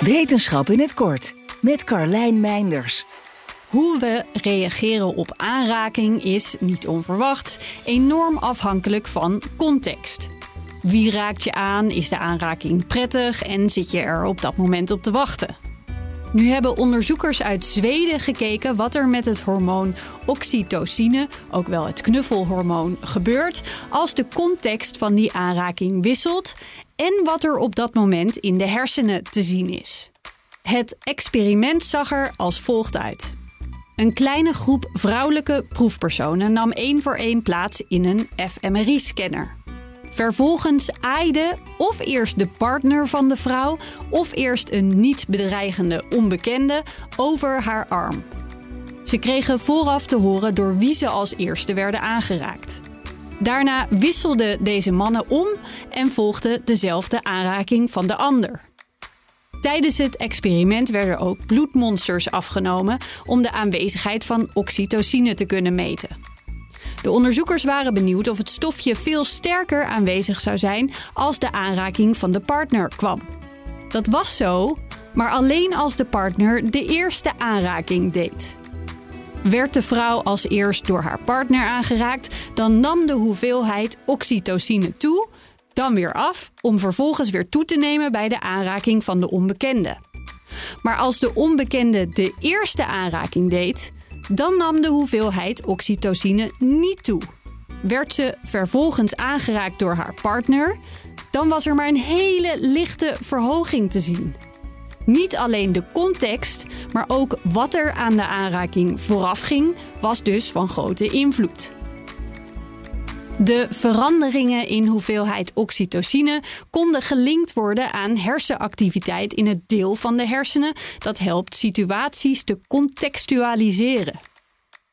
Wetenschap in het kort met Carlijn Meinders. Hoe we reageren op aanraking is, niet onverwacht, enorm afhankelijk van context. Wie raakt je aan? Is de aanraking prettig en zit je er op dat moment op te wachten? Nu hebben onderzoekers uit Zweden gekeken wat er met het hormoon oxytocine, ook wel het knuffelhormoon, gebeurt als de context van die aanraking wisselt en wat er op dat moment in de hersenen te zien is. Het experiment zag er als volgt uit. Een kleine groep vrouwelijke proefpersonen nam één voor één plaats in een fMRI-scanner. Vervolgens aaide of eerst de partner van de vrouw of eerst een niet bedreigende onbekende over haar arm. Ze kregen vooraf te horen door wie ze als eerste werden aangeraakt. Daarna wisselden deze mannen om en volgde dezelfde aanraking van de ander. Tijdens het experiment werden ook bloedmonsters afgenomen om de aanwezigheid van oxytocine te kunnen meten. De onderzoekers waren benieuwd of het stofje veel sterker aanwezig zou zijn als de aanraking van de partner kwam. Dat was zo, maar alleen als de partner de eerste aanraking deed. Werd de vrouw als eerst door haar partner aangeraakt, dan nam de hoeveelheid oxytocine toe, dan weer af, om vervolgens weer toe te nemen bij de aanraking van de onbekende. Maar als de onbekende de eerste aanraking deed, dan nam de hoeveelheid oxytocine niet toe. Werd ze vervolgens aangeraakt door haar partner, dan was er maar een hele lichte verhoging te zien. Niet alleen de context, maar ook wat er aan de aanraking voorafging, was dus van grote invloed. De veranderingen in hoeveelheid oxytocine konden gelinkt worden aan hersenactiviteit in het deel van de hersenen dat helpt situaties te contextualiseren.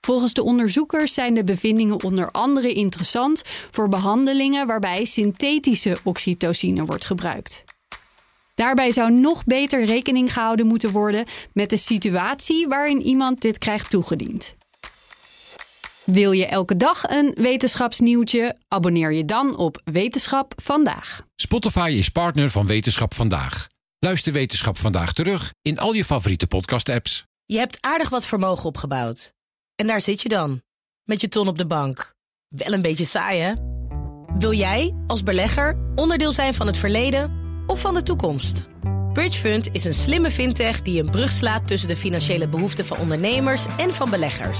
Volgens de onderzoekers zijn de bevindingen onder andere interessant voor behandelingen waarbij synthetische oxytocine wordt gebruikt. Daarbij zou nog beter rekening gehouden moeten worden met de situatie waarin iemand dit krijgt toegediend. Wil je elke dag een wetenschapsnieuwtje? Abonneer je dan op Wetenschap vandaag. Spotify is partner van Wetenschap vandaag. Luister Wetenschap vandaag terug in al je favoriete podcast-apps. Je hebt aardig wat vermogen opgebouwd. En daar zit je dan, met je ton op de bank. Wel een beetje saai, hè? Wil jij, als belegger, onderdeel zijn van het verleden of van de toekomst? Bridgefund is een slimme fintech die een brug slaat tussen de financiële behoeften van ondernemers en van beleggers.